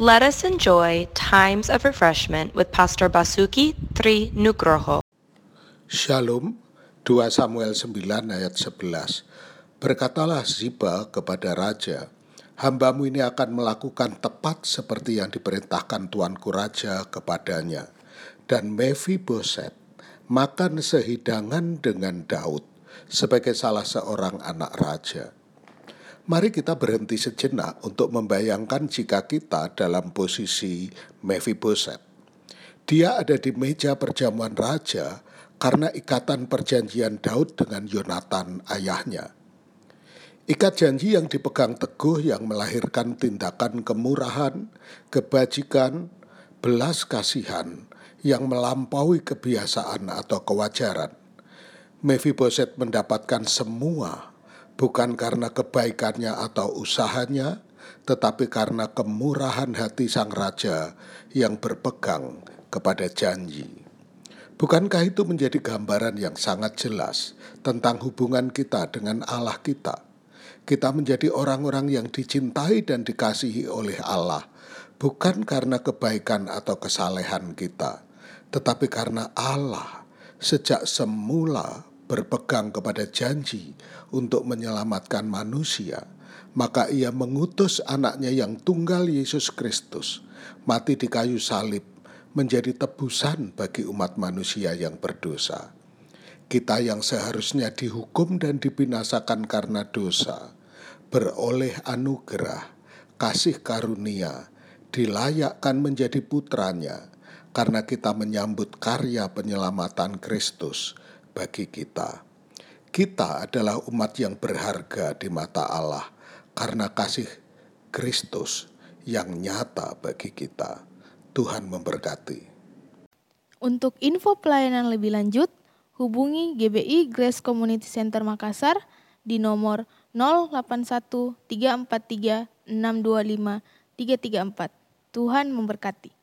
Let us enjoy times of refreshment with Pastor Basuki Tri Nugroho. Shalom, 2 Samuel 9 ayat 11. Berkatalah Ziba kepada raja, Hambamu ini akan melakukan tepat seperti yang diperintahkan tuanku raja kepadanya. Dan Mephiboset makan sehidangan dengan Daud sebagai salah seorang anak raja. Mari kita berhenti sejenak untuk membayangkan jika kita dalam posisi Mephiboset. Dia ada di meja perjamuan raja karena ikatan perjanjian Daud dengan Yonatan ayahnya. Ikat janji yang dipegang teguh yang melahirkan tindakan kemurahan, kebajikan, belas kasihan yang melampaui kebiasaan atau kewajaran. Mephiboset mendapatkan semua bukan karena kebaikannya atau usahanya, tetapi karena kemurahan hati sang raja yang berpegang kepada janji. Bukankah itu menjadi gambaran yang sangat jelas tentang hubungan kita dengan Allah kita? kita menjadi orang-orang yang dicintai dan dikasihi oleh Allah, bukan karena kebaikan atau kesalehan kita, tetapi karena Allah sejak semula berpegang kepada janji untuk menyelamatkan manusia, maka ia mengutus anaknya yang tunggal Yesus Kristus mati di kayu salib menjadi tebusan bagi umat manusia yang berdosa. Kita yang seharusnya dihukum dan dibinasakan karena dosa, beroleh anugerah, kasih karunia, dilayakkan menjadi putranya, karena kita menyambut karya penyelamatan Kristus bagi kita. Kita adalah umat yang berharga di mata Allah karena kasih Kristus yang nyata bagi kita. Tuhan memberkati. Untuk info pelayanan lebih lanjut, hubungi GBI Grace Community Center Makassar di nomor 081 343 625 334. Tuhan memberkati.